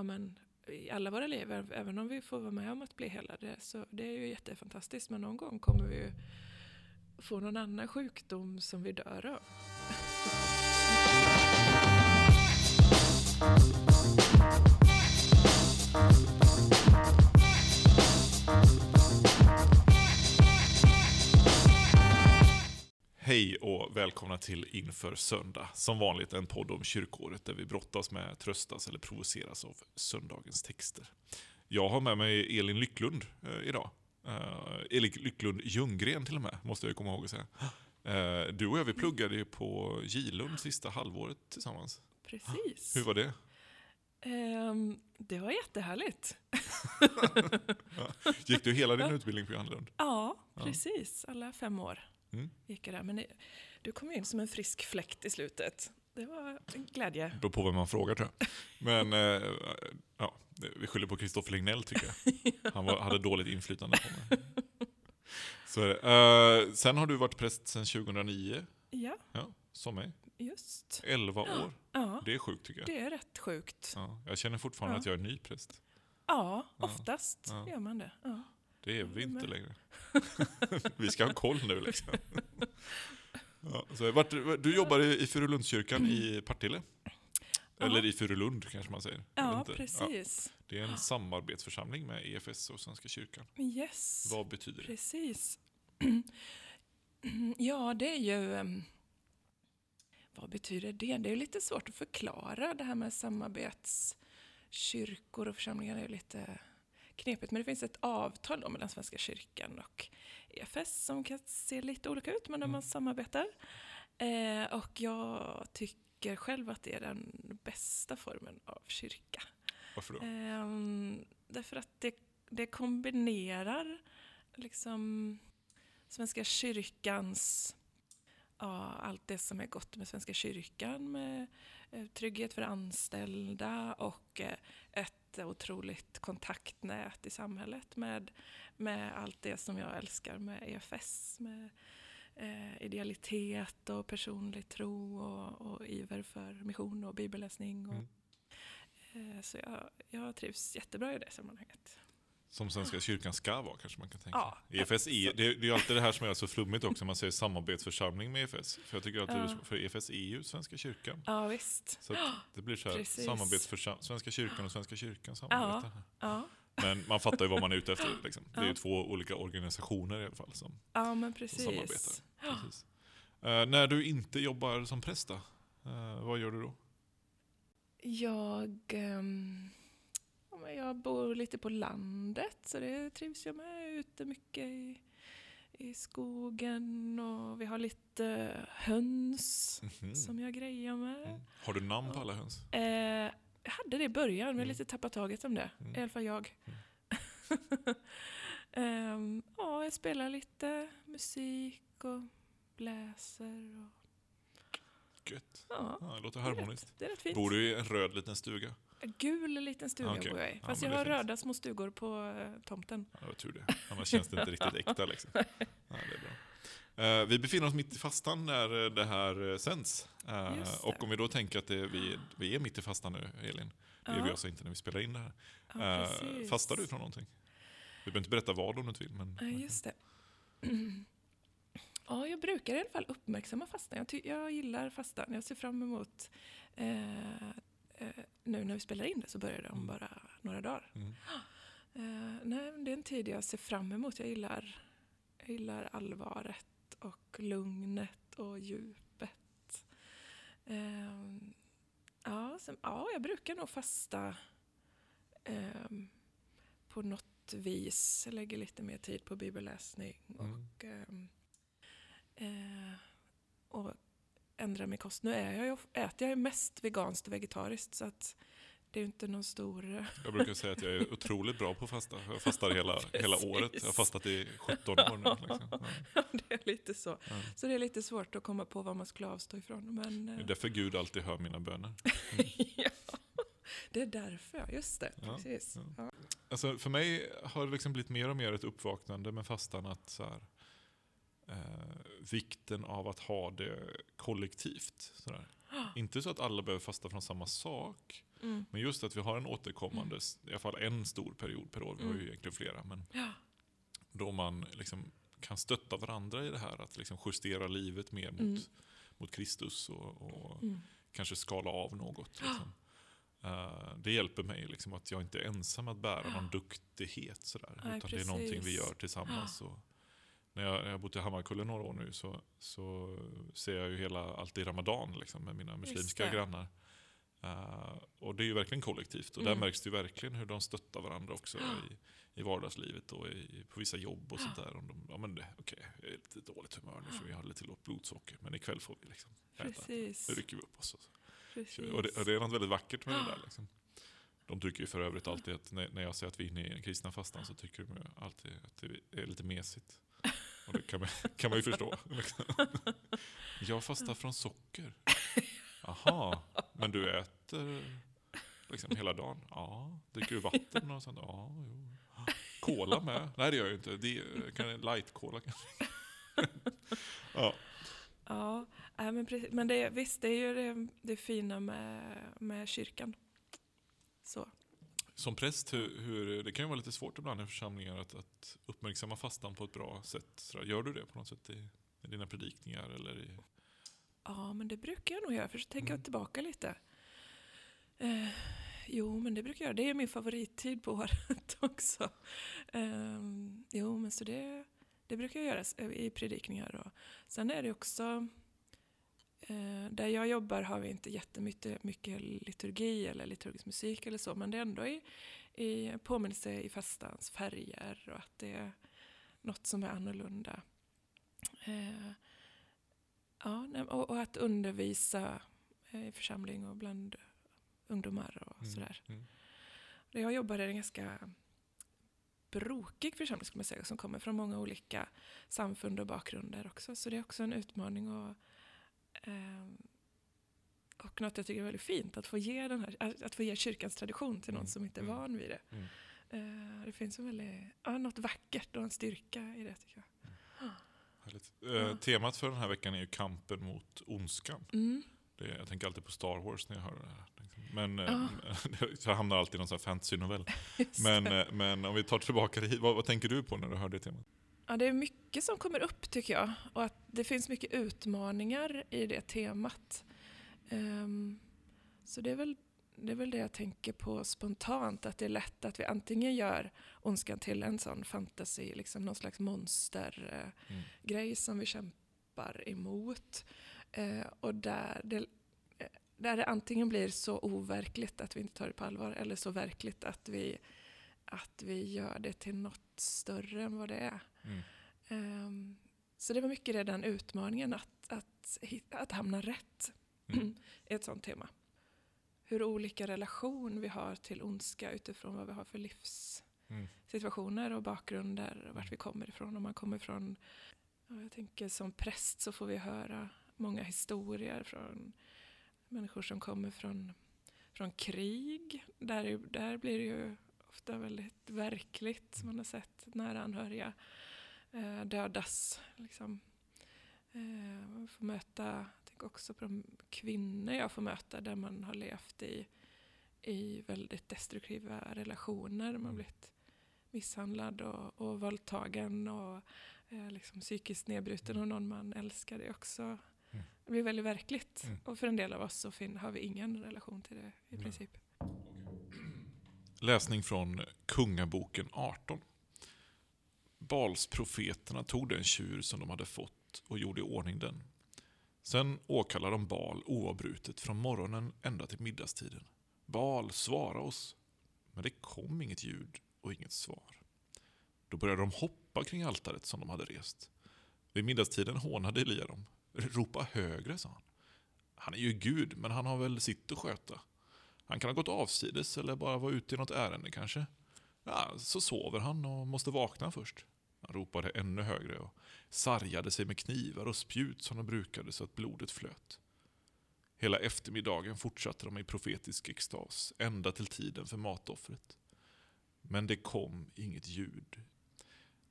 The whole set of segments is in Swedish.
ja, men, i alla våra liv, även om vi får vara med om att bli helade. Så det är ju jättefantastiskt, men någon gång kommer vi ju få någon annan sjukdom som vi dör av. Hej och välkomna till Inför Söndag. Som vanligt en podd om kyrkåret där vi brottas med, tröstas eller provoceras av söndagens texter. Jag har med mig Elin Lycklund eh, idag. Eh, Elin Lycklund Ljunggren till och med, måste jag komma ihåg att säga. Eh, du och jag vi pluggade ju på Gilund sista halvåret tillsammans. Precis. Hur var det? Ehm, det var jättehärligt. Gick du hela din utbildning på Johannelund? Ja. precis. Alla fem år Mm. där. Men det, du kom in som en frisk fläkt i slutet. Det var en glädje. Då på vem man frågar tror jag. Men eh, ja, vi skyller på Kristoffer Lignell tycker jag. Han var, hade dåligt inflytande på mig. Så det. Eh, sen har du varit präst sedan 2009, Ja, ja, som mig. just. 11 år. Ja, Det är sjukt tycker jag. det är rätt sjukt. Ja, jag känner fortfarande att jag är ny präst. Ja, oftast gör man det. Ja. Det är vi Jag inte med. längre. vi ska ha koll nu liksom. Ja, så vart, du jobbar i Furulundskyrkan i Partille. Eller i Furulund kanske man säger. Ja, precis. Det är en samarbetsförsamling med EFS och Svenska kyrkan. Yes, Vad betyder det? precis. Ja, det är ju... em, Vad betyder det? Det är lite svårt att förklara. Det här med samarbetskyrkor och församlingar är lite knepigt. Men det finns ett avtal då mellan Svenska kyrkan och EFS som kan se lite olika ut, men Mm. man samarbetar. Eh, och jag tycker själv att det är den bästa formen av kyrka. Varför då? Ehm, därför att det, det kombinerar liksom Svenska kyrkans, ja, allt det som är gott med Svenska kyrkan med eh, trygghet för anställda och eh, ett otroligt kontaktnät i samhället med, med allt det som jag älskar med EFS, med eh, idealitet och personlig tro och, och iver för mission och bibelläsning. Och, Mm. Eh, Så jag, jag trivs jättebra i det sammanhanget. Som Svenska kyrkan ska vara kanske man kan tänka. Ja, EFS så- det, det är alltid det här som är så flummigt också, man säger samarbetsförsamling med EFS. För jag tycker att Ja. för EFS är ju Svenska kyrkan. Ja, visst. Så det blir så här, Precis. samarbetsförsamling, Svenska kyrkan och Svenska kyrkan samarbetar. Ja, Men man fattar ju vad man är ute efter. Liksom. Det är ju Ja. två olika organisationer i alla fall som, ja men som precis. samarbetar. Precis. Eh, när du inte jobbar som präst då? Eh, vad gör du då? Jag, ja, men jag bor lite på landet så det trivs jag med. Ute mycket i, i skogen och vi har lite höns Mhm. som jag grejer med. Mm. Har du namn på alla höns? Eh, jag hade det i början, men jag har Mm. lite tappat taget om det. Mm. I alla fall jag. Mm. Ehm, ja, jag spelar lite musik och läser. Och, Gött. ja, Ja, det låter det är harmoniskt. rätt- det är rätt fint. Bor du i en röd liten stuga? Gul liten stuga Okej. bor jag i. Ja, Fast men jag har är röda små stugor på eh, tomten. Ja, det var tur det. Annars känns det inte riktigt äkta. Liksom. Ja, det är bra. Eh, vi befinner oss mitt i fastan när eh, det här sänds. Det. och om vi då tänker att det, vi, vi är mitt i fastan nu, Elin. Det gör vi alltså inte när vi spelar in det här. ja, fastar du från någonting? Du behöver inte berätta vad om du inte vill. Men, Ja, just det. Ja, jag brukar i alla fall uppmärksamma fastan. Jag, jag gillar fastan. Jag ser fram emot... Eh, nu när vi spelar in det så börjar det om Mm. bara några dagar. Mm. Eh, nej, det är en tid jag ser fram emot. Jag gillar, jag gillar allvaret och lugnet och djupet. Eh, ja, sen, ja, jag brukar nog fasta på något vis. Jag lägger lite mer tid på bibelläsning Mm. och, eh, och ändrar min kost. Nu är jag, ju- äter jag ju mest veganskt och vegetariskt så att det är ju inte någon stor... eh, Jag brukar säga att jag är otroligt bra på att fasta. Jag fastar hela, hela året. Jag har fastat i 17 år nu. Liksom. Ja. det är lite så. Ja. Så det är lite svårt att komma på vad man skulle avstå ifrån. Men, Det är eh, därför Gud alltid hör mina böner. ja, det är därför. Just det. Ja, Precis. Alltså för mig har det liksom blivit mer och mer ett uppvaknande med fastan att så här, eh, vikten av att ha det kollektivt. Så där. Inte så att alla behöver fasta från samma sak, Mm. Men just att vi har en återkommande, i alla fall en stor period per år, vi har ju Mm. egentligen flera, men Ja. då man liksom kan stötta varandra i det här, att liksom justera livet mer mot, Mm. mot Kristus och, och Mm. kanske skala av något. Liksom. Eh, det hjälper mig liksom, att jag inte är ensam att bära någon duktighet. Sådär, Nej, utan det är någonting vi precis. gör tillsammans. Och när jag, när jag har bott i Hammarkullen några år nu så, så ser jag ju hela, alltid Ramadan liksom, med mina muslimska grannar. Eh, och det är ju verkligen kollektivt. Och Mm. där märks det ju verkligen hur de stöttar varandra också i, i vardagslivet och i, på vissa jobb och sånt där. Om de, ja men det- okej, jag är lite dåligt humör nu för vi har lite lågt blodsocker. Men ikväll får vi liksom äta. Precis. Nu rycker vi upp oss. Och så. Och det, och det är något väldigt vackert med det där. Liksom. De tycker ju för övrigt alltid att när, när jag säger att vi är inne i den kristna fastan så tycker de alltid att det är lite mesigt. Och det kan man, kan man ju förstå. Jag fastar från socker. Jaha, men du äter liksom hela dagen? Ja. Dricker du vatten och sånt? Ja, jo. Cola med? Nej det gör jag inte. Det kan light-cola kanske. ja. Ja, men, precis. men det, visst, det är ju det, det fina med, med kyrkan. Så. Som präst, hur, hur, det kan ju vara lite svårt ibland i församlingar att, att uppmärksamma fastan på ett bra sätt. Gör du det på något sätt i, i dina predikningar? Eller i, Ja, men det brukar jag nog göra, för så tänker Mm. jag tillbaka lite. Eh, jo, men det brukar jag göra. Det är min favorittid på året också. Eh, jo, men så det, det brukar jag göra i predikningar. Och sen är det också, där jag jobbar har vi inte jättemycket mycket liturgi eller liturgisk musik eller så, men det är ändå i, i påminnelse i fastans färger och att det är något som är annorlunda. Eh, Ja, och, och att undervisa eh, i församling och bland ungdomar och Mm, sådär. mm. Där jag jobbar är en ganska brokig församling skulle man säga, som kommer från många olika samfund och bakgrunder också. Så det är också en utmaning ehm, och något jag tycker är väldigt fint, att få ge, den här, att få ge kyrkans tradition till någon Mm, som inte är mm, van vid det. mm. Eh, det finns en väldigt, ja, något vackert och en styrka i det tycker jag. Eh, Ja. Temat för den här veckan är ju kampen mot ondskan. Mm. Det, jag tänker alltid på Star Wars när jag hör det här. liksom. Men Ja. eh, så jag hamnar alltid i någon fantasy-novell. Men, men om vi tar tillbaka det hit, vad, vad tänker du på när du hör det temat? Ja, det är mycket som kommer upp tycker jag. Och att det finns mycket utmaningar i det temat. Ehm, så det är, väl, det är väl det jag tänker på spontant. Att det är lätt att vi antingen gör ondskan till en sån fantasy, liksom någon slags monstergrej Mm. grej som vi kämpar emot. Eh, och där det, eh, där det antingen blir så overkligt att vi inte tar det på allvar eller så verkligt att vi, att vi gör det till något större än vad det är. Mm. Ehm, så det var mycket det, den utmaningen att, att, hitta, att hamna rätt Mm. i ett sånt tema. Hur olika relation vi har till ondska utifrån vad vi har för livssituationer Mm. och bakgrunder och vart vi kommer ifrån. Om man kommer från, ja, jag tänker som präst så får vi höra många historier från människor som kommer från, från krig. Där, är- där blir det ju ofta väldigt verkligt. Man har sett nära anhöriga eh, dödas. Liksom. Eh, man får möta, jag tänker också på de kvinnor jag får möta där man har levt i, i väldigt destruktiva relationer. Man har Mm. blivit misshandlad och, och våldtagen och eh, liksom psykiskt nedbruten av någon man älskar. Det också Mm. det blir väldigt verkligt. Mm. Och för en del av oss så har vi ingen relation till det i princip. Läsning från Kungaboken 18. Balsprofeterna tog den tjur som de hade fått och gjorde i ordning den. Sen åkallade de Bal oavbrutet från morgonen ända till middagstiden. Bal, svara oss. Men det kom inget ljud och inget svar. Då började de hoppa kring altaret som de hade rest. Vid middagstiden hånade Elia dem. Ropa högre, sa han. Han är ju Gud, men han har väl sitt att sköta. Han kan ha gått avsides eller bara vara ute i något ärende kanske. Ja, så sover han och måste vakna först. Han ropade ännu högre och sargade sig med knivar och spjut som de brukade så att blodet flöt. Hela eftermiddagen fortsatte de i profetisk extas, ända till tiden för matoffret. Men det kom inget ljud.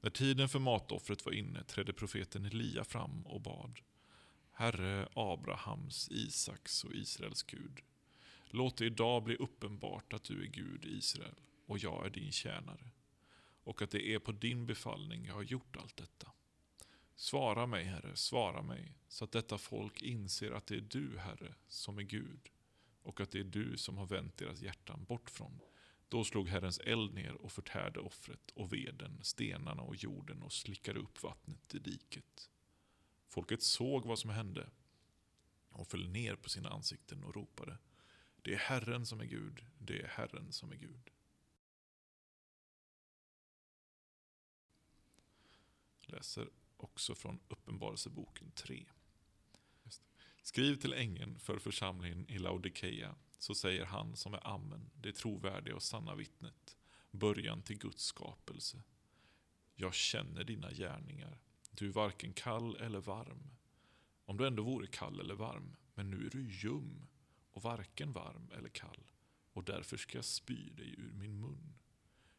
När tiden för matoffret var inne trädde profeten Elia fram och bad. Herre Abrahams, Isaks och Israels Gud. Låt det idag bli uppenbart att du är Gud i Israel och jag är din tjänare och att det är på din befallning jag har gjort allt detta. Svara mig, Herre, svara mig, så att detta folk inser att det är du, Herre, som är Gud och att det är du som har vänt deras hjärtan bort från. Då slog Herrens eld ner och förtärde offret och veden, stenarna och jorden och slickade upp vattnet i diket. Folket såg vad som hände och föll ner på sina ansikten och ropade. Det är Herren som är Gud, det är Herren som är Gud. Läser också från Uppenbarelseboken 3. Skriv till ängeln för församlingen i Laodikeia, så säger han som är Amen, det trovärdiga och sanna vittnet, början till Guds skapelse. Jag känner dina gärningar. Du är varken kall eller varm. Om du ändå vore kall eller varm, men nu är du ljum och varken varm eller kall, och därför ska jag spy dig ur min mun.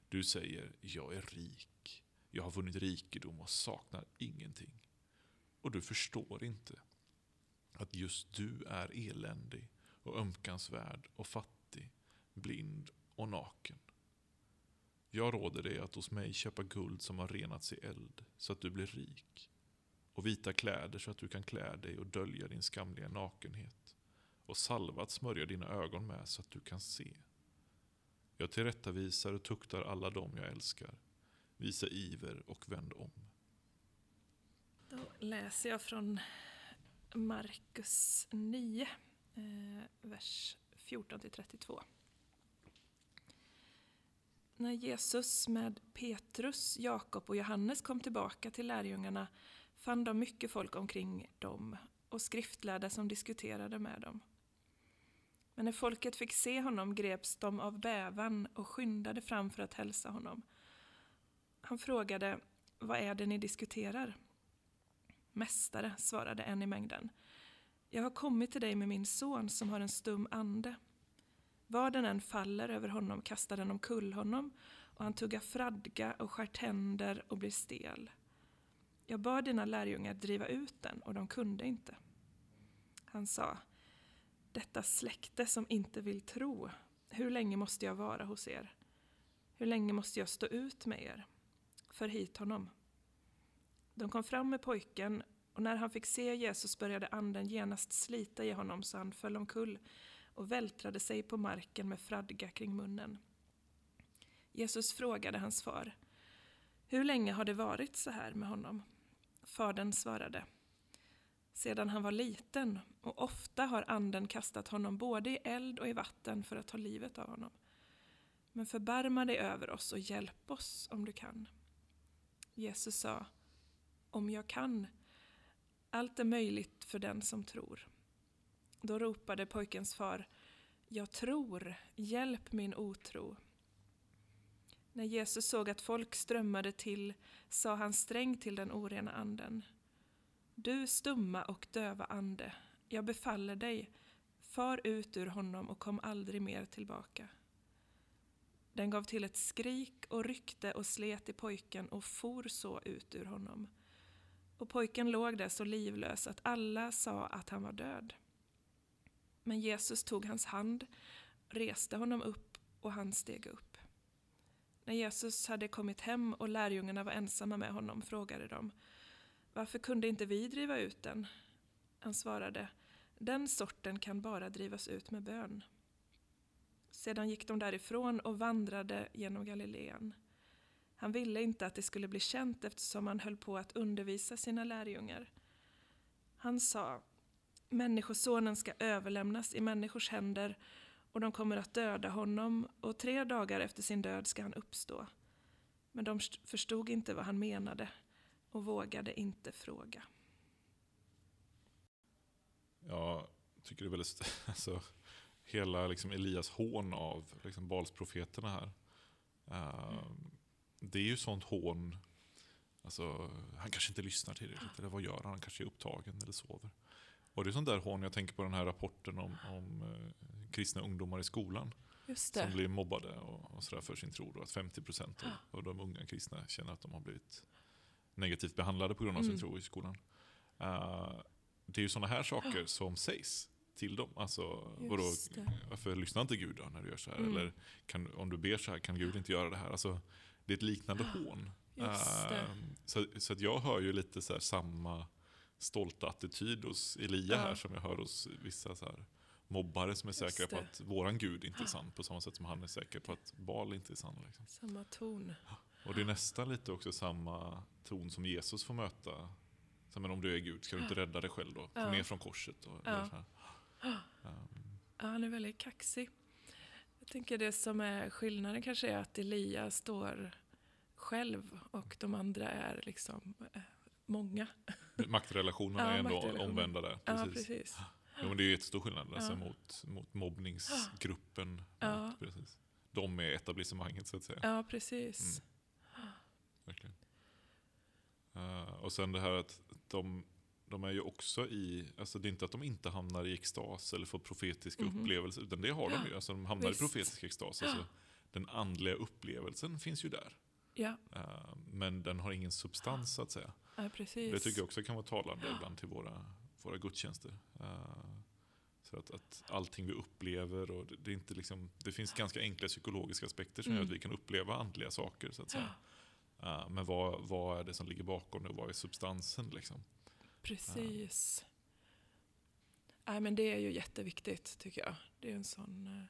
Du säger, jag är rik, jag har vunnit rikedom och saknar ingenting. Och du förstår inte att just du är eländig och ömkansvärd och fattig, blind och naken. Jag råder dig att hos mig köpa guld som har renats i eld, så att du blir rik, och vita kläder så att du kan klä dig och dölja din skamliga nakenhet, och salva att smörja dina ögon med så att du kan se. Jag tillrättavisar och tuktar alla dem jag älskar. Visa iver och vänd om. Då läser jag från Markus 9, eh, vers 14-32. När Jesus med Petrus, Jakob och Johannes kom tillbaka till lärjungarna fann de mycket folk omkring dem och skriftlärda som diskuterade med dem. Men när folket fick se honom greps de av bävan och skyndade fram för att hälsa honom. Han frågade, vad är det ni diskuterar? Mästare, svarade en i mängden. Jag har kommit till dig med min son som har en stum ande. Var den än faller över honom kastar den omkull honom och han tuggar fradga och skär tänder och blir stel. Jag bad dina lärjungar driva ut den och de kunde inte. Han sa, detta släkte som inte vill tro, hur länge måste jag vara hos er? Hur länge måste jag stå ut med er? För hit honom. De kom fram med pojken och när han fick se Jesus började anden genast slita i honom så han föll omkull och vältrade sig på marken med fradga kring munnen. Jesus frågade hans far, hur länge har det varit så här med honom? Fadern svarade, sedan han var liten och ofta har anden kastat honom både i eld och i vatten för att ta livet av honom. Men förbarma dig över oss och hjälp oss om du kan. Jesus sa, om jag kan. Allt är möjligt för den som tror. Då ropade pojkens far, jag tror, hjälp min otro. När Jesus såg att folk strömmade till sa han strängt till den orena anden. Du stumma och döva ande, jag befaller dig, far ut ur honom och kom aldrig mer tillbaka. Den gav till ett skrik och ryckte och slet i pojken och for så ut ur honom. Och pojken låg där så livlös att alla sa att han var död. Men Jesus tog hans hand, reste honom upp och han steg upp. När Jesus hade kommit hem och lärjungarna var ensamma med honom frågade de varför kunde inte vi driva ut den? Han svarade Den sorten kan bara drivas ut med bön. Sedan gick de därifrån och vandrade genom Galileen. Han ville inte att det skulle bli känt eftersom han höll på att undervisa sina lärjungar. Han sa, Människosonen ska överlämnas i människors händer och de kommer att döda honom och tre dagar efter sin död ska han uppstå. Men de förstod inte vad han menade och vågade inte fråga. Jag tycker det är väldigt... Alltså, hela liksom Elias hån av liksom Balsprofeterna här. Uh, det är ju sånt hån. Alltså, han kanske inte lyssnar tillräckligt. Eller vad gör han? Han kanske är upptagen eller sover. Och det är sånt där hån, jag tänker på den här rapporten om, om eh, kristna ungdomar i skolan. Som blir mobbade och, och sådär för sin tro. Då, att 50% av, av de unga kristna känner att de har blivit negativt behandlade på grund av sin mm. tro i skolan. Uh, det är ju sådana här saker som sägs till dem. Alltså, Just vadå, varför lyssnar inte Gud då när du gör så här? Mm. Eller kan, om du ber så här, kan Gud inte göra det här? Alltså, det är ett liknande hån. Just. Ehm, så, så att jag hör ju lite så samma stolta attityd hos Elia Ja. här som jag hör hos vissa så här mobbare som är säkra på det. att våran Gud inte är sann på samma sätt som han är säker på att Baal inte är sann. Liksom. Samma ton. Och det är nästan lite också samma ton som Jesus får möta. Så, men om du är Gud, ska du inte rädda dig själv då? Kom Ja. ner från korset. Och, Ja. så. Ehm, Ja, han är väldigt kaxig. Jag tänker det som är skillnaden kanske är att Elia står själv och de andra är liksom eh, många. Maktrelationerna Ja, är ändå maktrelationer. omvända där. Ja, Precis. precis. Jo, men det är ju jättestor skillnad alltså, Ja. mot, mot mobbningsgruppen. Ja. Mot, precis. De är etablissemanget så att säga. Ja, precis. Verkligen. Eh, och sen det här att de, de är ju också i, alltså det är inte att de inte hamnar i extas eller får profetiska Mhm. upplevelser, utan det har de ju. Alltså de hamnar Visst. i profetisk extas. Alltså, den andliga upplevelsen finns ju där. Ja, Eh, men den har ingen substans så att säga. ja. Det tycker jag också kan vara talande ibland till våra, våra gudstjänster. Eh, så att, att allting vi upplever, och det, det, är inte liksom, det finns ganska enkla psykologiska aspekter som gör Mm. att vi kan uppleva andliga saker. så att säga. Eh, men vad, vad är det som ligger bakom det och vad är substansen? Liksom? Precis. Nej, men det är ju jätteviktigt tycker jag. Det är en sån... eh,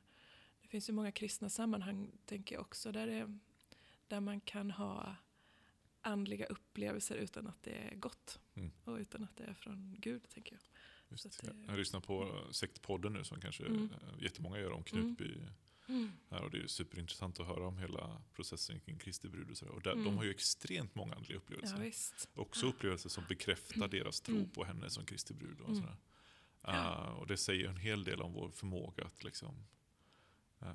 Det finns ju många kristna sammanhang, tänker jag också, där, det, där man kan ha andliga upplevelser utan att det är gott. Mm. Och utan att det är från Gud, tänker jag. Just, att jag, lyssnar på sektpodden nu som kanske Mm. jättemånga gör om Knutby. Här, och det är superintressant att höra om hela processen kring Kristi brud. Och, så och där, de Mm. har ju extremt många andliga upplevelser. Ja. Också upplevelser som bekräftar deras tro Mm. på henne som Kristi brud. Och, Mm. sådär. Ja. Ah, och det säger en hel del om vår förmåga att, liksom, ah,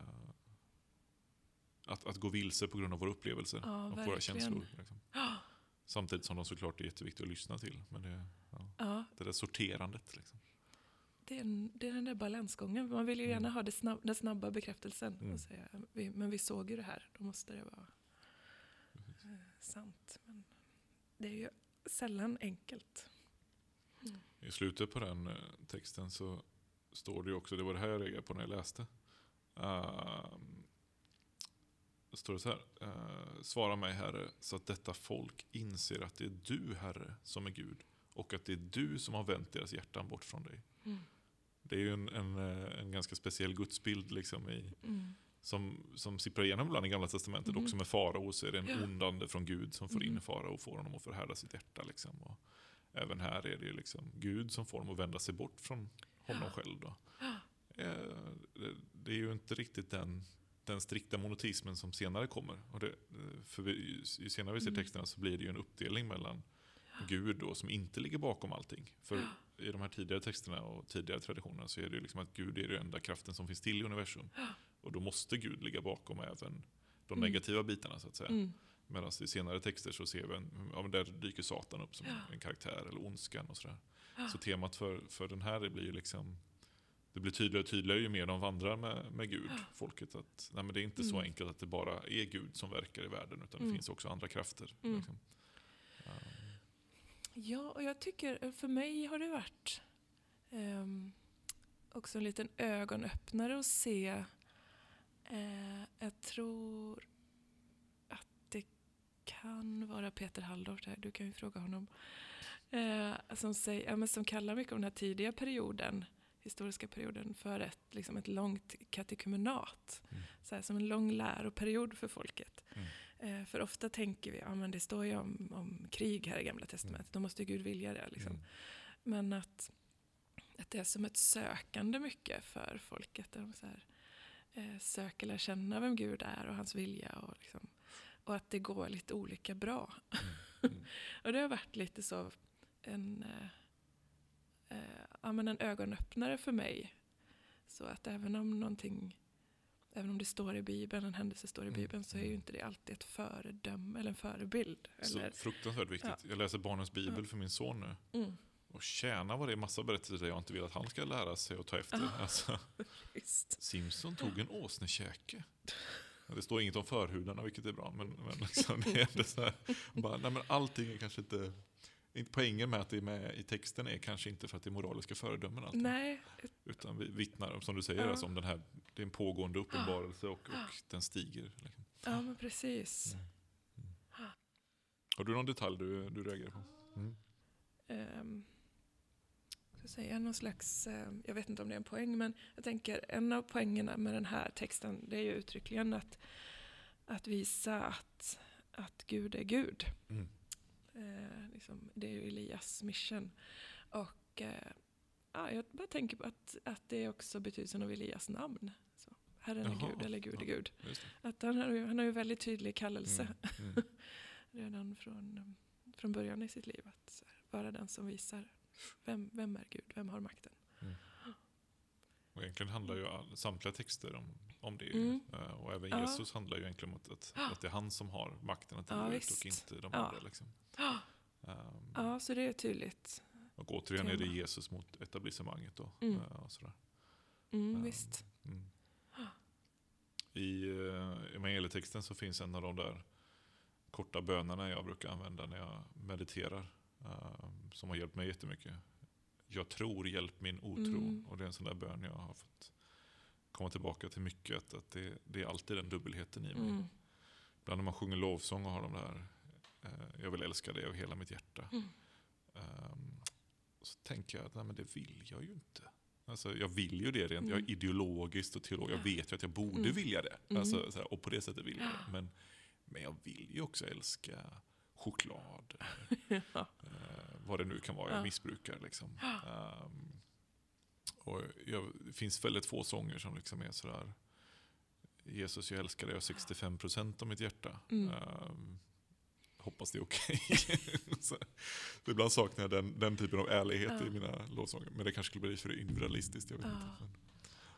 att, att gå vilse på grund av våra upplevelser Ja, och våra verkligen. känslor. Liksom. Samtidigt som de såklart är jätteviktiga att lyssna till. Men det, ja, Ja, det där sorterandet. Liksom. Det är, en, det är den där balansgången. Man vill ju gärna Mm. ha snabb, den snabba bekräftelsen. Mm. Och säga, vi, men vi såg ju det här, då måste det vara eh, sant. Men det är ju sällan enkelt. I slutet på den eh, texten så står det ju också, det var det här jag reagerade på när jag läste. Då står det så här. Uh, Svara mig Herre, så att detta folk inser att det är du Herre som är Gud och att det är du som har vänt deras hjärtan bort från dig. Mm. Det är ju en, en, eh, en ganska speciell gudsbild liksom i, Mm. som, som sipprar igenom ibland i Gamla Testamentet. Mhm. Också med farao så är det en Ja. ond ande från Gud som får in Mhm. farao och får honom att förhärda sitt hjärta. Liksom. Och även här är det liksom Gud som får honom att vända sig bort från honom Ja. själv. Då. Eh, det, är ju inte riktigt den, den strikta monoteismen som senare kommer. Och det, eh, för vi, ju, ju senare vi ser Mm. texterna så blir det ju en uppdelning mellan Gud då, som inte ligger bakom allting. För i de här tidigare texterna och tidigare traditionerna så är det ju liksom att Gud är den enda kraften som finns till i universum. Och då måste Gud ligga bakom även de Mm. negativa bitarna så att säga. Mm. Medan i senare texter så ser vi en, ja, där dyker Satan upp som Ja. en karaktär, eller ondskan och sådär. Ja. Så temat för, för den här det blir ju liksom det blir tydligare och tydligare ju mer de vandrar med, med Gud, folket. Att, nej, men det är inte så Mm. enkelt att det bara är Gud som verkar i världen, utan det Mm. finns också andra krafter. Mm. Liksom. Um, Ja, och jag tycker, för mig har det varit ehm, också en liten ögonöppnare att se. Eh, jag tror att det kan vara Peter Halldorf där, du kan ju fråga honom. Eh, som, säger, ja, men som kallar mycket om den här tidiga perioden, historiska perioden, för ett, liksom ett långt katekumenat. Mm. Så här, som en lång läroperiod för folket. Mm. Eh, för ofta tänker vi, ja men det står ju om, om krig här i Gamla Testamentet, då måste ju Gud vilja det. Liksom. mm. Men att, att det är som ett sökande mycket för folket. De så här, eh, söker lära känna vem Gud är och hans vilja. Och, liksom, och att det går lite olika bra. Mm. och det har varit lite så en, eh, eh, ja, men en ögonöppnare för mig. Så att även om någonting Även om det står i Bibeln, en händelse står i Mm. Bibeln, så är ju inte det alltid ett föredöme eller en förebild. Så Eller, fruktansvärt viktigt. Jag läser Barnens Bibel för min son nu. mm, Och tjäna vad det är massa berättelser där jag inte vill att han ska lära sig och ta efter. Ah. Alltså. Simpson tog en åsnekäke. Ja, Det står inget om förhudarna, vilket är bra. Men, men liksom, det är ändå så här, bara, nej, men allting är kanske inte poängen med att det är med i texten är kanske inte för att det är moraliska föredömen alltid. Nej, Utan vi vittnar, om, som du säger, Ja. alltså, om den här, det är en pågående uppenbarelse och, och den stiger. Liksom. ja men precis. Mm. Har du någon detalj du, du reagerar på? um, ska säga, någon slags, eh, jag vet inte om det är en poäng, men jag tänker en av poängerna med den här texten det är ju uttryckligen att, att visa att, att Gud är Gud. Mm. Eh, liksom, det är ju Elias mission. Och eh, ja, jag bara tänker på att, att det är också betydelsen av Elias namn. Så, Herren är Jaha, Gud eller Gud är. Gud. Att han, har ju, han har ju väldigt tydlig kallelse Mm. Mm. redan från, från början i sitt liv. Att här, vara den som visar vem, vem är Gud, vem har makten. Och egentligen handlar ju all, samtliga texter om, om det. Mm. Eh, Och även Ja. Jesus handlar ju egentligen om att, att, det är han som har makten att Ja, ut och inte de Ja. andra. Liksom. Ja, Ehm, ja så det är tydligt. Och återigen är det. Jesus mot etablissemanget. Då, Mm. eh, och sådär. Mm, Ehm, visst. Mm. I uh, evangelietexten så finns en av de där korta bönerna jag brukar använda när jag mediterar. ehm, som har hjälpt mig jättemycket. Jag tror, hjälp min otro. Mm. Och det är en sån där bön jag har fått komma tillbaka till mycket. Att, att det, det är alltid den dubbelheten i mig. Mm. Ibland när man sjunger lovsång och har de där, eh, jag vill älska dig av hela mitt hjärta. Mm. Ehm, så tänker jag att nej, men det vill jag ju inte. Alltså, jag vill ju det rent jag Mm. är ideologiskt och teologiskt. Jag vet ju att jag borde Mm. vilja det. Mm. Alltså, så här, och på det sättet vill jag det. Men, men jag vill ju också älska choklad. Ja. Vad det nu kan vara jag Ja. missbrukar. Liksom. Ehm, och jag, det finns väldigt få sånger som liksom är sådär Jesus jag älskar dig av 65% av mitt hjärta. Mm. Ehm, hoppas det är okej. Så ibland saknar jag den, den typen av ärlighet Ja. i mina lovsånger. Men det kanske skulle bli för individualistiskt. Jag vet Ja. inte. Men,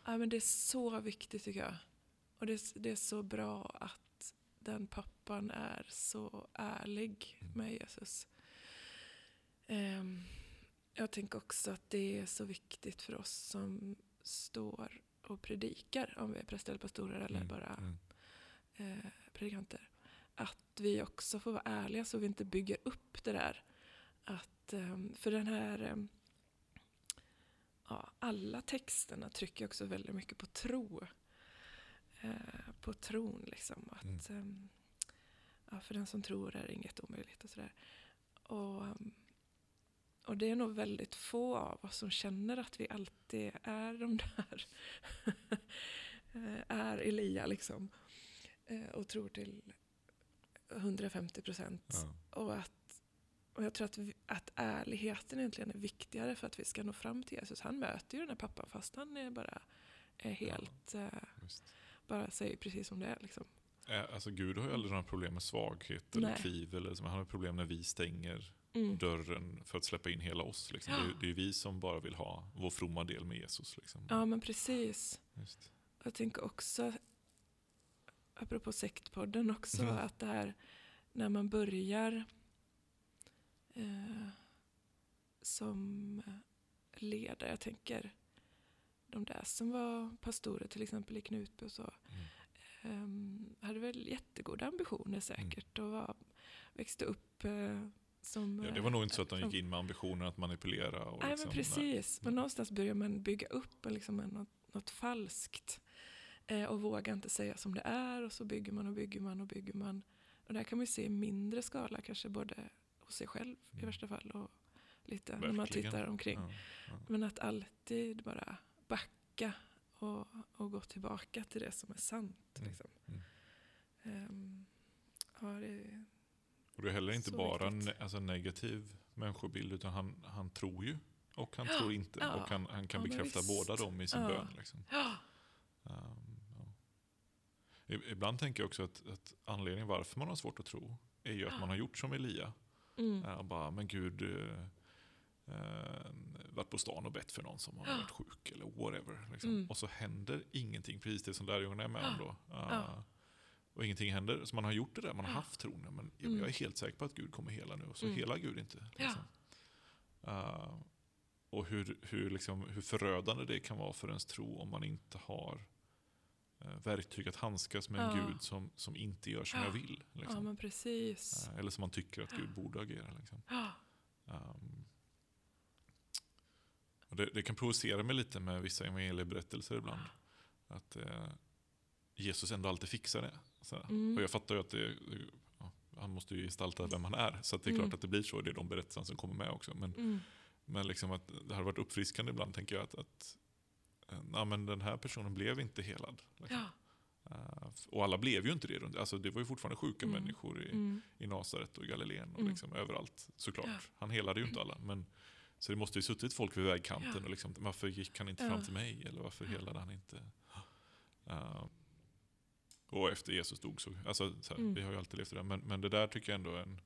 Ja, men det är så viktigt tycker jag. Och det, är- det är så bra att den pappan är så ärlig Mm. med Jesus. Ehm, jag tänker också att det är så viktigt för oss som står och predikar, om vi är präster eller pastorer eller mm, bara mm, eh, predikanter. Att vi också får vara ärliga så vi inte bygger upp det där. Att, ehm, för den här, ehm, ja, alla texterna trycker också väldigt mycket på tro. Eh, på tron liksom. Att, ehm, ja, för den som tror är inget omöjligt och sådär. Och, och det är nog väldigt få av oss som känner att vi alltid är de där. eh, är Elia liksom. Eh, och tror till 150 procent. ja. Och, att, och jag tror att, vi, att ärligheten egentligen är viktigare för att vi ska nå fram till Jesus. Han möter ju den här pappan fast han är bara är helt, eh, Visst. bara säger precis som det är. Liksom. Eh, Alltså, Gud har ju aldrig några problem med svaghet eller Nej. tvivel. Eller han har problem när vi stänger Mm. dörren för att släppa in hela oss. Liksom. Det, är, det är vi som bara vill ha vår fromma del med Jesus. Liksom. Ja men precis. Just. Jag tänker också, apropå sektpodden också, Mm. att det här när man börjar eh, som ledare, jag tänker de där som var pastorer till exempel i Knutby och så, Mm. eh, hade väl jättegoda ambitioner säkert och var, växte upp eh, som... Ja, det var nog inte så att de gick in med ambitionen att manipulera. Och Nej liksom, men precis, men någonstans börjar man bygga upp liksom något, något falskt eh, och vågar inte säga som det är och så bygger man och bygger man och bygger man. Och det här kan man ju se i mindre skala kanske både hos sig själv i Mm. värsta fall och lite när man Verkligen. tittar omkring. Ja, ja. Men att alltid bara backa och, och gå tillbaka till det som är sant. Mm. Liksom. Mm. Ehm, ja, det, Och det är heller inte Så bara ne- alltså negativ människobild, utan han, han tror ju och han tror inte. Ja. Och han, han kan Ja, bekräfta båda dem i sin Ja. bön. Liksom. Um, Ibland tänker jag också att, att anledningen varför man har svårt att tro är ju att man har gjort som Elia. mm, Uh, bara, men gud, uh, uh, varit på stan och bett för någon som har varit sjuk eller whatever. Liksom. Mm. Och så händer ingenting, precis det som lärjungarna är med om då. Ja. Och ingenting händer. Så man har gjort det där, man har Ja. haft tron. ja, Men jag, Mm. jag är helt säker på att Gud kommer hela nu. Och så Mm. helar Gud inte. Ja. Liksom. Uh, och hur, hur, liksom, hur förödande det kan vara för ens tro om man inte har uh, verktyg att handskas med en Ja. Gud som, som inte gör som Ja. jag vill. ja Liksom. Uh, eller som man tycker att Gud borde agera. Liksom. Ja, Um, och det, det, kan provocera mig lite med vissa evangelieberättelser ibland. Att eh, Jesus ändå alltid fixar det. Mm. Och jag fattar ju att det, ja, han måste ju gestalta vem han är. Så det är mm. klart att det blir så. Det är de berättelserna som kommer med också. Men, mm. men liksom att det har varit uppfriskande ibland tänker jag att, att eh, ja, men den här personen blev inte helad. Liksom. Ja. Uh, och alla blev ju inte det. Alltså, det var ju fortfarande sjuka mm. människor i, mm. i Nasaret och Galileen och mm. liksom överallt såklart. Ja. Han helade ju inte alla. Men, så det måste ju suttit folk vid vägkanten ja. och liksom, varför gick han inte ja. fram till mig? Eller varför helade han inte? Uh, och efter Jesus dog så, alltså, så här, mm. vi har ju alltid levt i det. Men, men det där tycker jag ändå är en,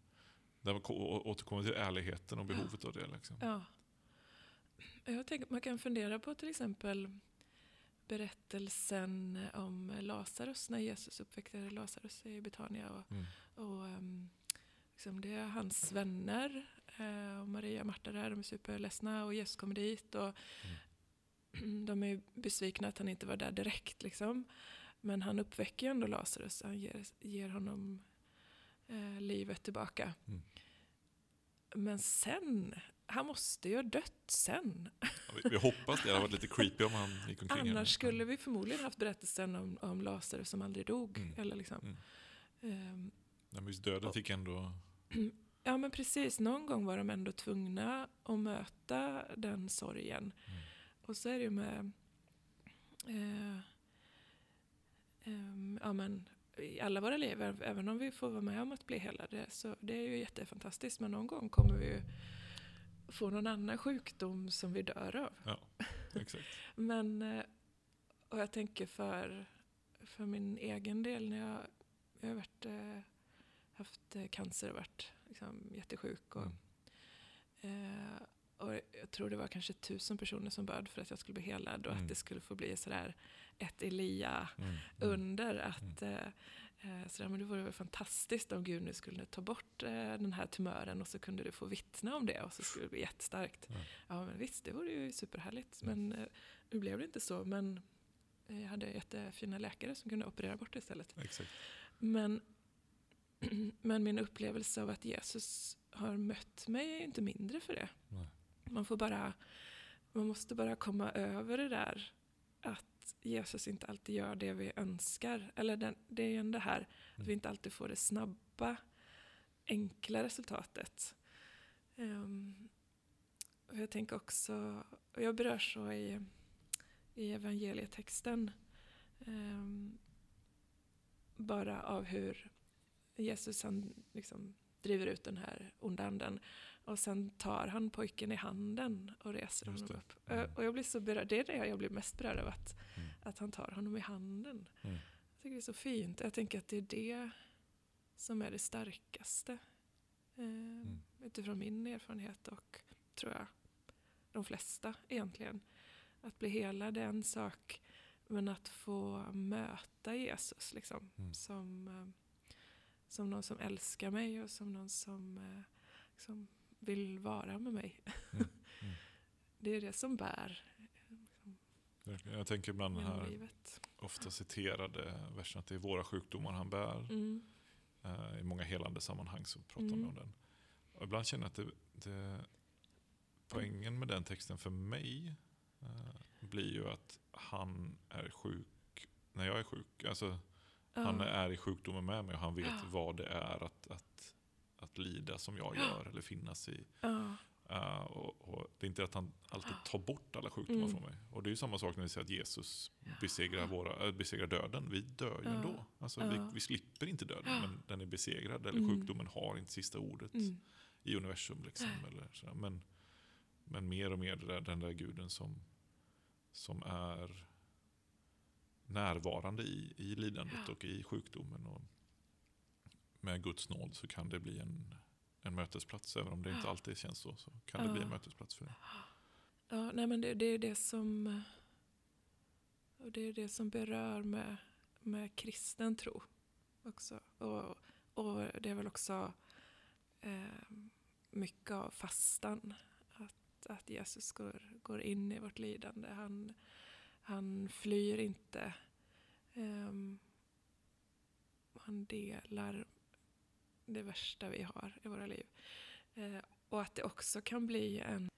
där man återkommer till ärligheten och behovet av det. Liksom. Ja. Jag tänker man kan fundera på till exempel berättelsen om Lazarus när Jesus uppväckte Lazarus i Betania. Och, mm. och um, liksom det är hans vänner eh, och Maria och Marta där, de är superledsna och Jesus kommer dit. Och mm. De är besvikna att han inte var där direkt. Liksom. Men han uppväcker ju ändå Lazarus, han ger, ger honom eh, livet tillbaka. Mm. Men sen han måste ju ha dött sen. Ja, vi, vi, hoppas det. Det hade varit lite creepy om han gick omkring. Annars här. skulle vi förmodligen haft berättelsen om, om Lazarus som aldrig dog. Mm. Eller liksom. Mm. Um, ja, men döden och, fick ändå... Ja men precis, någon gång var de ändå tvungna att möta den sorgen. Mm. Och så är det ju med eh, eh, ja, men, i alla våra liv, även om vi får vara med om att bli helade, så det är ju jättefantastiskt. Men någon gång kommer vi ju få någon annan sjukdom som vi dör av. Ja, exakt. Men, eh, och jag tänker för, för min egen del när jag, jag har varit, eh, haft eh, cancer och varit liksom jättesjuk. Och, mm. eh, och jag tror det var kanske tusen personer som bad för att jag skulle bli helad och mm. att det skulle få bli sådär ett Elia-under. Mm. mm. Att mm. Eh, så men det vore väl fantastiskt om Gud nu skulle ta bort eh, den här tumören och så kunde du få vittna om det och så skulle det bli jättestarkt. Mm. Ja men visst, det vore ju superhärligt. Men eh, nu blev det inte så. Men jag hade jättefina läkare som kunde operera bort det istället. Exakt. Men, men min upplevelse av att Jesus har mött mig är inte mindre för det. Nej. Man får bara, man måste bara komma över det där att Jesus inte alltid gör det vi önskar. Eller den, det är ju det här att vi mm. inte alltid får det snabba, enkla resultatet. Um, och jag tänker också, och jag berör så i, i evangelietexten, um, bara av hur Jesus han liksom driver ut den här onda anden. Och sen tar han pojken i handen och reser honom upp. Mm. Och jag blir så berörd, det är det jag blir mest berörd av, att, mm. att han tar honom i handen. Mm. Jag tycker det är så fint. Jag tänker att det är det som är det starkaste. Eh, mm. Utifrån min erfarenhet och tror jag de flesta egentligen. Att bli helad är en sak, men att få möta Jesus liksom, mm. som, eh, som någon som älskar mig och som någon som, eh, som vill vara med mig. Mm. Mm. det är det som bär. Jag tänker ibland den här livet. ofta citerade versen att det är våra sjukdomar han bär. Mm. Uh, I många helande sammanhang så pratar man mm. om den. Och ibland känner jag att det, det, poängen med den texten för mig uh, blir ju att han är sjuk när jag är sjuk. Alltså, uh. Han är i sjukdomen med mig och han vet vad det är att, att att lida som jag gör eller finnas i. Ja. Uh, och, och, det är inte att han alltid tar bort alla sjukdomar mm. från mig. Och det är ju samma sak när vi säger att Jesus besegrar, våra, äh, besegrar döden. Vi dör ju ja. ändå. Alltså, ja. vi, vi, slipper inte döden, men den är besegrad. Eller mm. sjukdomen har inte sista ordet mm. i universum. Liksom, eller. Men, men mer och mer där, den där guden som, som är närvarande i, i lidandet och i sjukdomen. Och, med Guds nåd så kan det bli en, en mötesplats. Även om det inte alltid känns så, så kan det bli en mötesplats för det. Ja, nej men det, det är det som och det är det som berör med, med kristen tro också. Och, och det är väl också eh, mycket av fastan. Att, att Jesus går, går in i vårt lidande. Han, han flyr inte. Eh, han delar det värsta vi har i våra liv. Eh, och att det också kan bli en,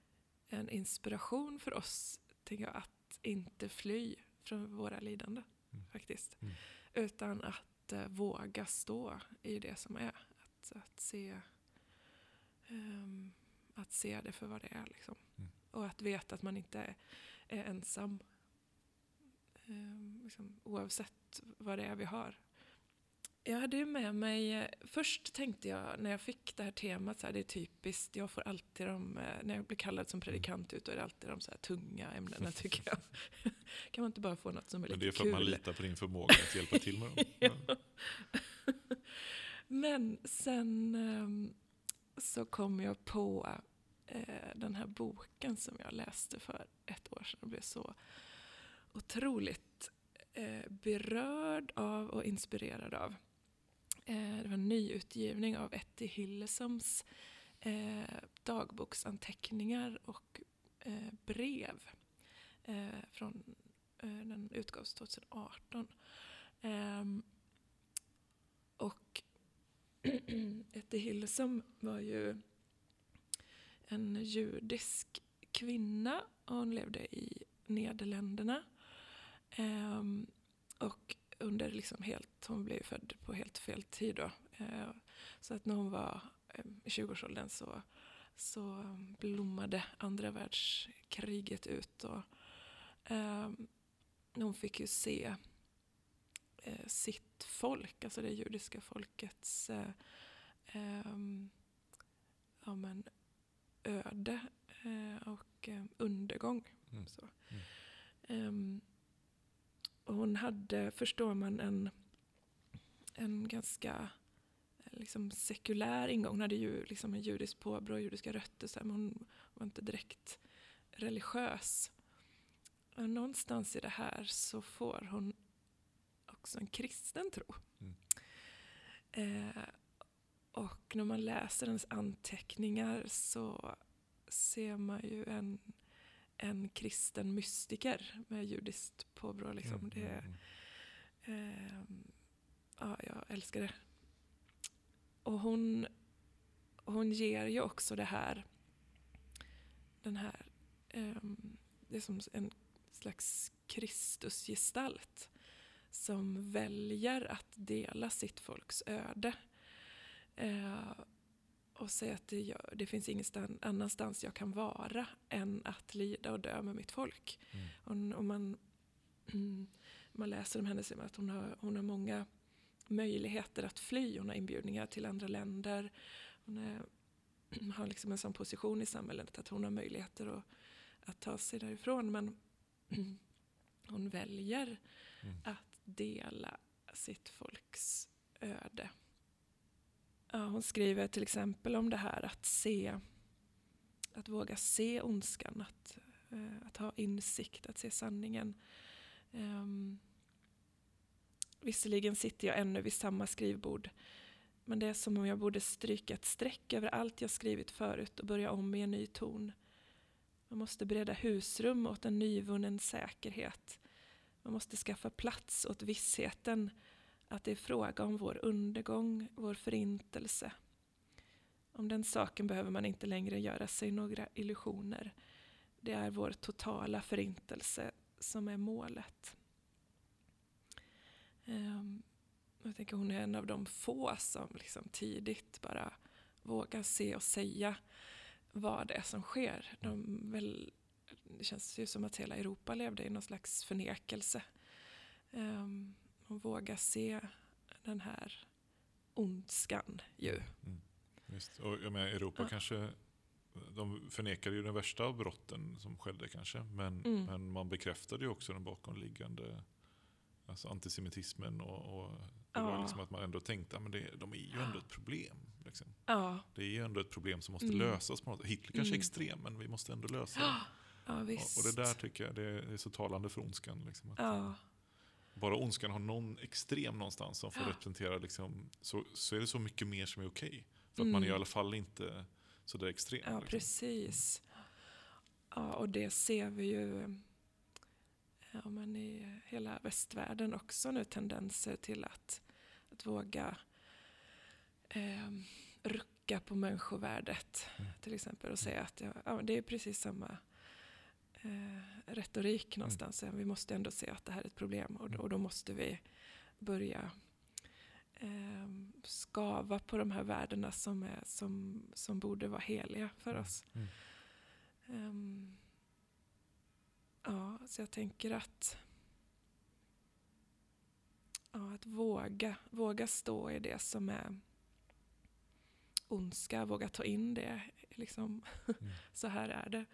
en inspiration för oss, tänker jag, att inte fly från våra lidande, Mm. faktiskt. Mm. Utan att eh, våga stå i det som är. Att, att, se, ehm, att se det för vad det är. Liksom. Mm. Och att veta att man inte är, är ensam. Ehm, liksom, oavsett vad det är vi har. Jag hade ju med mig, eh, först tänkte jag när jag fick det här temat, så här, det är typiskt, jag får alltid de, eh, när jag blir kallad som predikant ut, då är det alltid de så här tunga ämnena tycker jag. kan man inte bara få något som är Men lite det är för kul? att man litar på din förmåga att hjälpa till med dem. Ja. Men sen ehm, så kom jag på eh, den här boken som jag läste för ett år sedan och blev så otroligt berörd av och inspirerad av. Eh, det var en nyutgivning av Etty Hillesoms eh, dagboksanteckningar och eh, brev. Eh, från, eh, den utgavs 2018. Ehm, och Etty Hillesum var ju en judisk kvinna och hon levde i Nederländerna. Ehm, och under liksom helt, hon blev född på helt fel tid då. Eh, så att när hon var eh, i 20-årsåldern så, så blommade andra världskriget ut. Och, ehm, hon fick ju se eh, sitt folk, alltså det judiska folkets eh, ehm, ja, men, öde eh, och eh, undergång. Mm. Så. Mm. Och hon hade, förstår man, en, en ganska eh, liksom sekulär ingång. Hon hade ju liksom en judisk påbrå, judiska rötter, så här, men hon var inte direkt religiös. Och någonstans i det här så får hon också en kristen tro. Mm. Eh, och när man läser hennes anteckningar så ser man ju en, en kristen mystiker med judiskt påbrå. Liksom. Mm, Det, mm. Ehm, ja, jag älskar det. Och hon, hon ger ju också det här, den här, ehm, det är som en slags Kristusgestalt som väljer att dela sitt folks öde. Eh, och säga att det, gör, det finns ingenstans annanstans jag kan vara än att lida och dö med mitt folk. Mm. Och, och man, man läser om henne man att hon har, hon har många möjligheter att fly. Hon har inbjudningar till andra länder. Hon är, har liksom en sån position i samhället att hon har möjligheter att, att ta sig därifrån. Men hon väljer Mm. att dela sitt folks öde. Ja, hon skriver till exempel om det här att se, att våga se ondskan, att, eh, att ha insikt, att se sanningen. Um, visserligen sitter jag ännu vid samma skrivbord, men det är som om jag borde stryka ett streck över allt jag skrivit förut och börja om i en ny ton. Man måste bereda husrum åt en nyvunnen säkerhet. Man måste skaffa plats åt vissheten att det är fråga om vår undergång, vår förintelse. Om den saken behöver man inte längre göra sig några illusioner. Det är vår totala förintelse som är målet. Ehm, jag tänker hon är en av de få som liksom tidigt bara vågar se och säga vad det är som sker. De väl, det känns ju som att hela Europa levde i någon slags förnekelse. Um, och våga se den här ondskan ju. Mm. Visst. Och jag menar, Europa Ja. kanske, de förnekade ju den värsta av brotten som skedde kanske. Men, Mm. men man bekräftade ju också den bakomliggande alltså antisemitismen. Och, och det var Ja. liksom att man ändå tänkte att det, de är ju ändå ett problem. Liksom. Ja, Det är ju ändå ett problem som måste Mm. lösas på något sätt. Hitler kanske är Mm. extrem, men vi måste ändå lösa det. ja Och, och det där tycker jag det är, så talande för ondskan. Liksom, att ja, Bara ondskan har någon extrem någonstans som får Ja. representera, liksom, så, så är det så mycket mer som är okej. För att Mm. man är i alla fall inte så där extrem. ja, liksom. precis. Ja, och det ser vi ju ja, men i hela västvärlden också nu tendenser till att, att våga eh, rucka på människovärdet Mm. till exempel och säga att ja, det är precis samma eh, retorik någonstans. Ja, Vi måste ändå se att det här är ett problem och, och då måste vi börja eh, skava på de här värdena som, är, som, som borde vara heliga för oss. Mm. Ehm, ja, så jag tänker att ja, att våga, våga stå i det som är ondska, våga ta in det. Liksom. Mm. så här är det.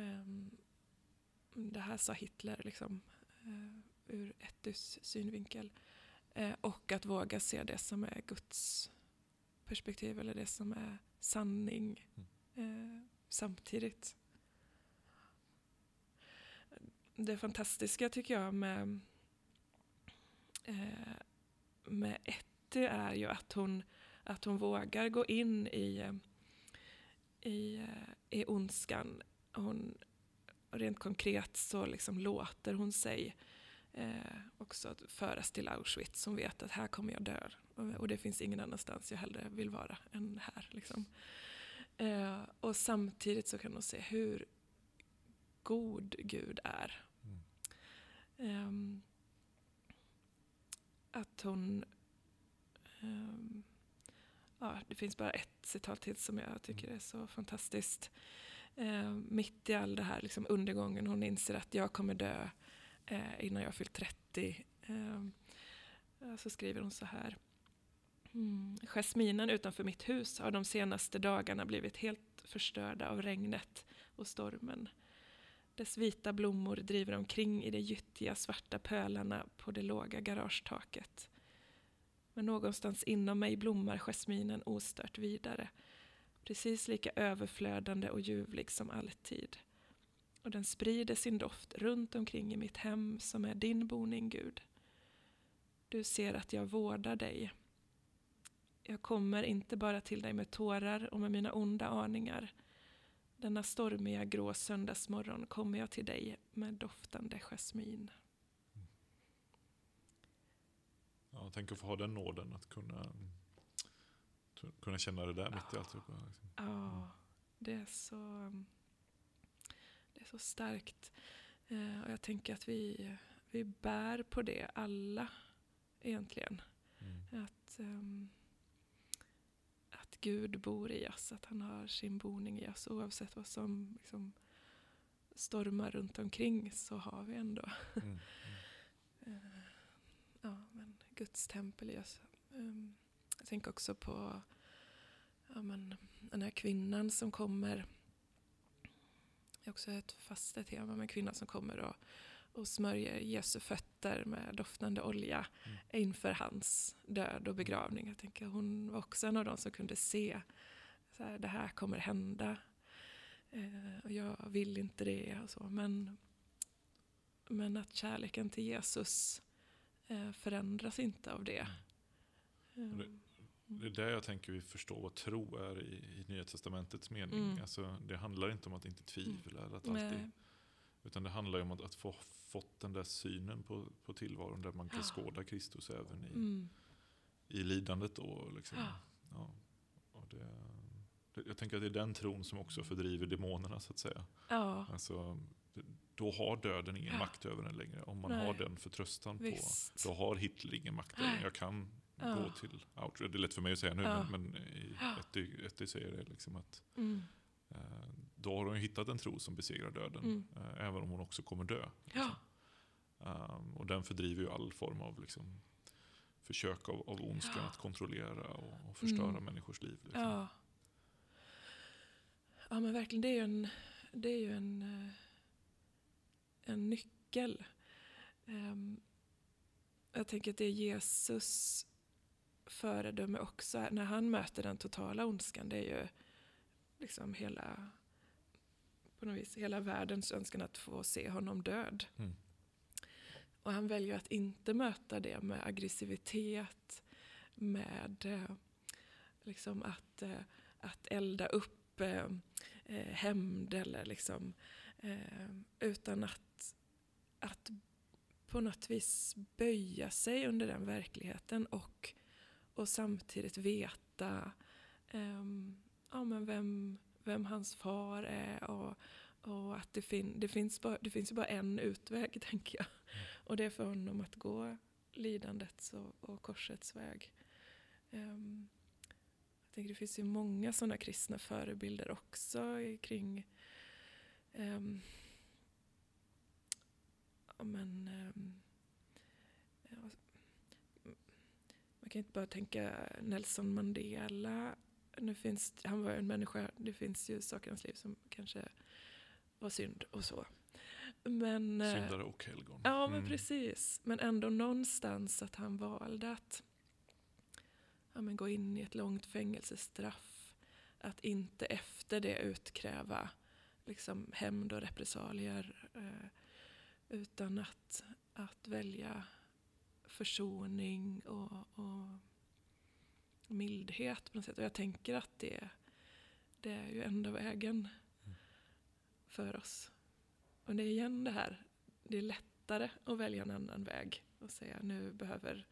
Ehm, det här sa Hitler liksom, eh, ur Ettys synvinkel. Eh, och att våga se det som är Guds perspektiv eller det som är sanning eh, samtidigt. Det fantastiska tycker jag med, eh, med Etty är ju att hon, att hon vågar gå in i, i, eh, i ondskan. Hon, rent konkret så liksom låter hon sig eh, också föras till Auschwitz. Hon vet att här kommer jag dö och, det finns ingen annanstans jag hellre vill vara än här. Liksom. Eh, och samtidigt så kan hon se hur god Gud är. Mm. Ehm, att hon... ehm, ja, det finns bara ett citat till som jag tycker är så fantastiskt. Eh, mitt i all det här liksom undergången, hon inser att jag kommer dö eh, innan jag har fyllt 30. Ehm, eh, så skriver hon så här. Mm. Jasminen utanför mitt hus har de senaste dagarna blivit helt förstörda av regnet och stormen. Dess vita blommor driver omkring i de gyttiga svarta pölarna på det låga garagetaket. Men någonstans inom mig blommar jasminen ostört vidare. Precis lika överflödande och ljuvlig som alltid. Och den sprider sin doft runt omkring i mitt hem som är din boning, Gud. Du ser att jag vårdar dig. Jag kommer inte bara till dig med tårar och med mina onda aningar. Denna stormiga grå söndagsmorgon kommer jag till dig med doftande jasmin. Ja, tänk att få ha den nåden att kunna, kunna känna det där mitt i alltihopa. Liksom. Ja, det är så, det är så starkt. Eh, och jag tänker att vi, vi bär på det alla egentligen. Mm. Att, ehm, att Gud bor i oss, att han har sin boning i oss. Oavsett vad som liksom stormar runt omkring så har vi ändå Mm. eh, ja, men Guds tempel i oss. Ehm, jag tänker också på ja, men, den här kvinnan som kommer. Det är också ett fasta tema med en kvinna som kommer och, och smörjer Jesu fötter med doftande olja Mm. inför hans död och begravning. Jag tänker hon var också en av de som kunde se så här, det här kommer hända. Eh, och jag vill inte det och så. Men, men att kärleken till Jesus eh, förändras inte av det. Mm. Det- är där jag tänker vi förstår vad tro är i, i Nya Testamentets mening. Mm. Alltså, det handlar inte om att inte tvivla. Eller att nej. alltid, utan det handlar ju om att, att få fått den där synen på, på tillvaron där man kan Ja. skåda Kristus även i, Mm. i lidandet. Då, liksom. Ja. ja. och det, det, jag tänker att det är den tron som också fördriver demonerna så att säga. Ja, Alltså, då har döden ingen Ja. makt över en längre. Om man Nej. har den förtröstan på, visst. då har Hitler ingen makt över en. Nej. Jag kan Ja. gå till Auschwitz. Det är lätt för mig att säga nu, Ja. men, men i. Etty, Etty säger det liksom att Mm. eh, då har hon hittat en tro som besegrar döden. Mm. Eh, även om hon också kommer dö. Ja, Um, och den fördriver ju all form av liksom, försök av, av ondskan att kontrollera och, och förstöra Mm. människors liv. Liksom. ja. Ja men verkligen, det är ju en, det är ju en, eh, en nyckel. Ehm, jag tänker att det Jesus föredöme också är, när han möter den totala ondskan, det är ju liksom hela, på något vis, hela världens önskan att få se honom död. Mm. Och han väljer att inte möta det med aggressivitet, med eh, liksom att, eh, att elda upp eh, eh, hämnd eller liksom, eh, utan att, att på något vis böja sig under den verkligheten och, och samtidigt veta ehm, ja, men vem, vem hans far är och, och att det, fin, det, finns bara, det finns ju bara en utväg, tänker jag. Och det är för honom att gå lidandets och, och korsets väg. Um, jag tänker det finns ju många sådana kristna förebilder också kring um, ja, men, um, ja, man kan inte bara tänka Nelson Mandela. Nu finns, han var en människa, det finns ju saker i hans liv som kanske var synd och så. Men, eh, Syndare och helgon. Ja, men mm. precis. Men ändå någonstans att han valde att ja, men gå in i ett långt fängelsestraff. Att inte efter det utkräva liksom, hämnd och repressalier. Eh, utan att, att välja försoning och, och mildhet på något sätt. Och jag tänker att det, det är ju enda vägen mm. för oss. Och det är igen det här, det är lättare att välja en annan väg och säga nu behöver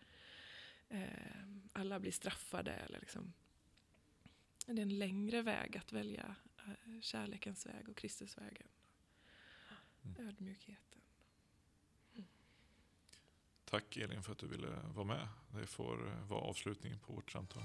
eh, alla bli straffade. Eller liksom. Det är en längre väg att välja eh, kärlekens väg och Kristusvägen. Mm. Ödmjukheten. Tack Elin för att du ville vara med. Det får vara avslutningen på vårt samtal.